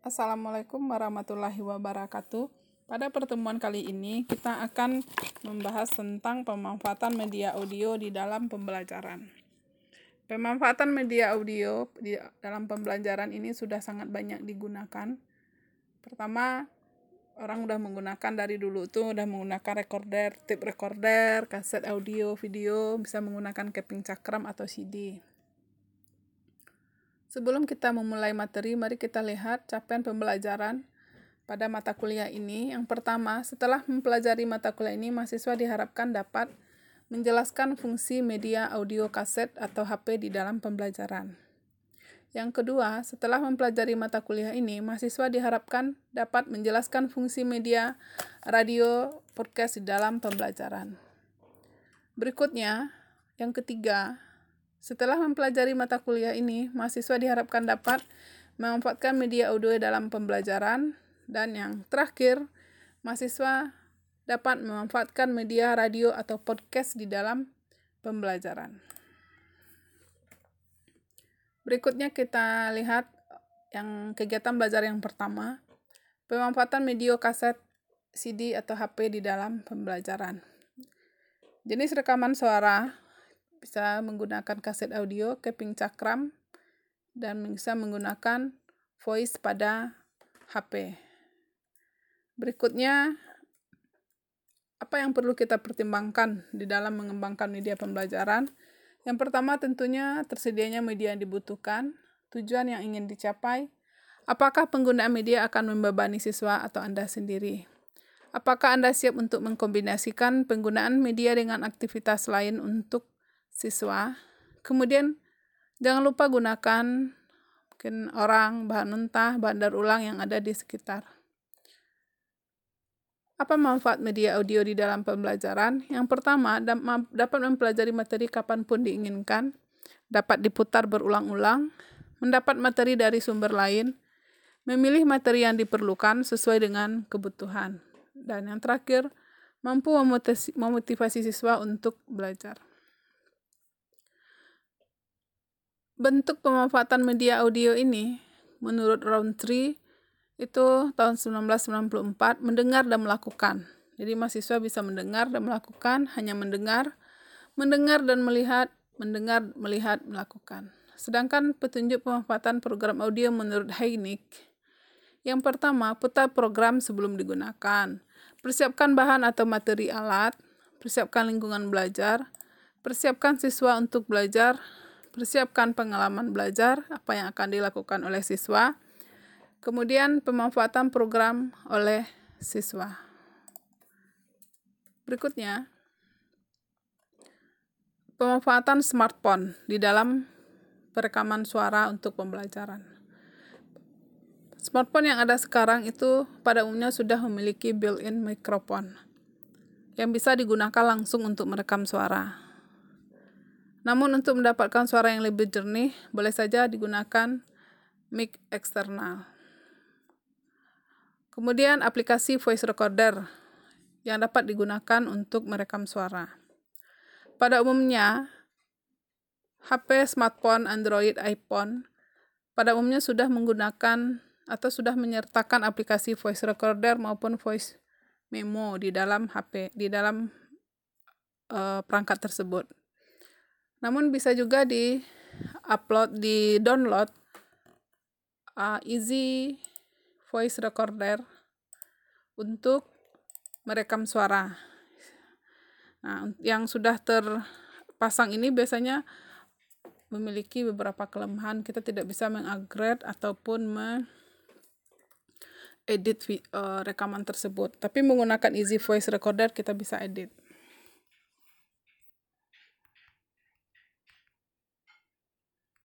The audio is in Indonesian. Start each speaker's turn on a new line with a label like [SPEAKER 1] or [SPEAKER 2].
[SPEAKER 1] Assalamualaikum warahmatullahi wabarakatuh. Pada pertemuan kali ini, kita akan membahas tentang pemanfaatan media audio di dalam pembelajaran. Pemanfaatan media audio di dalam pembelajaran ini sudah sangat banyak digunakan. Pertama, orang udah menggunakan dari dulu tuh udah menggunakan recorder, tape recorder, kaset audio, video, bisa menggunakan keping cakram atau CD. Sebelum kita memulai materi, mari kita lihat capaian pembelajaran pada mata kuliah ini. Yang pertama, setelah mempelajari mata kuliah ini, mahasiswa diharapkan dapat menjelaskan fungsi media audio kaset atau HP di dalam pembelajaran. Yang kedua, setelah mempelajari mata kuliah ini, mahasiswa diharapkan dapat menjelaskan fungsi media radio podcast di dalam pembelajaran. Berikutnya, yang ketiga, setelah mempelajari mata kuliah ini, mahasiswa diharapkan dapat memanfaatkan media audio dalam pembelajaran dan yang terakhir, mahasiswa dapat memanfaatkan media radio atau podcast di dalam pembelajaran. Berikutnya kita lihat yang kegiatan belajar yang pertama, pemanfaatan media kaset, CD atau HP di dalam pembelajaran. Jenis rekaman suara bisa menggunakan kaset audio, keping cakram, dan bisa menggunakan voice pada HP. Berikutnya, apa yang perlu kita pertimbangkan di dalam mengembangkan media pembelajaran? Yang pertama tentunya tersedianya media yang dibutuhkan, tujuan yang ingin dicapai, apakah penggunaan media akan membebani siswa atau Anda sendiri. Apakah Anda siap untuk mengkombinasikan penggunaan media dengan aktivitas lain untuk siswa. Kemudian jangan lupa gunakan mungkin orang, bahan mentah, bahan daur ulang yang ada di sekitar. Apa manfaat media audio di dalam pembelajaran? Yang pertama, dapat mempelajari materi kapan pun diinginkan, dapat diputar berulang-ulang, mendapat materi dari sumber lain, memilih materi yang diperlukan sesuai dengan kebutuhan. Dan yang terakhir, mampu memotivasi siswa untuk belajar. Bentuk pemanfaatan media audio ini menurut Roundtree itu tahun 1994 mendengar dan melakukan. Jadi mahasiswa bisa mendengar dan melakukan, hanya mendengar, mendengar dan melihat, mendengar, melihat, melakukan. Sedangkan petunjuk pemanfaatan program audio menurut Heinik, yang pertama, putar program sebelum digunakan. Persiapkan bahan atau materi alat, persiapkan lingkungan belajar, persiapkan siswa untuk belajar, persiapkan pengalaman belajar, apa yang akan dilakukan oleh siswa, kemudian pemanfaatan program oleh siswa. Berikutnya, pemanfaatan smartphone di dalam perekaman suara untuk pembelajaran. Smartphone yang ada sekarang itu pada umumnya sudah memiliki built-in microphone yang bisa digunakan langsung untuk merekam suara. Namun untuk mendapatkan suara yang lebih jernih, boleh saja digunakan mic eksternal. Kemudian aplikasi voice recorder yang dapat digunakan untuk merekam suara. Pada umumnya, HP, smartphone, Android, iPhone pada umumnya sudah menggunakan atau sudah menyertakan aplikasi voice recorder maupun voice memo di dalam HP, di dalam uh, perangkat tersebut. Namun bisa juga di upload di download uh, easy voice recorder untuk merekam suara. Nah, yang sudah terpasang ini biasanya memiliki beberapa kelemahan. Kita tidak bisa mengupgrade ataupun me edit uh, rekaman tersebut. Tapi menggunakan easy voice recorder kita bisa edit.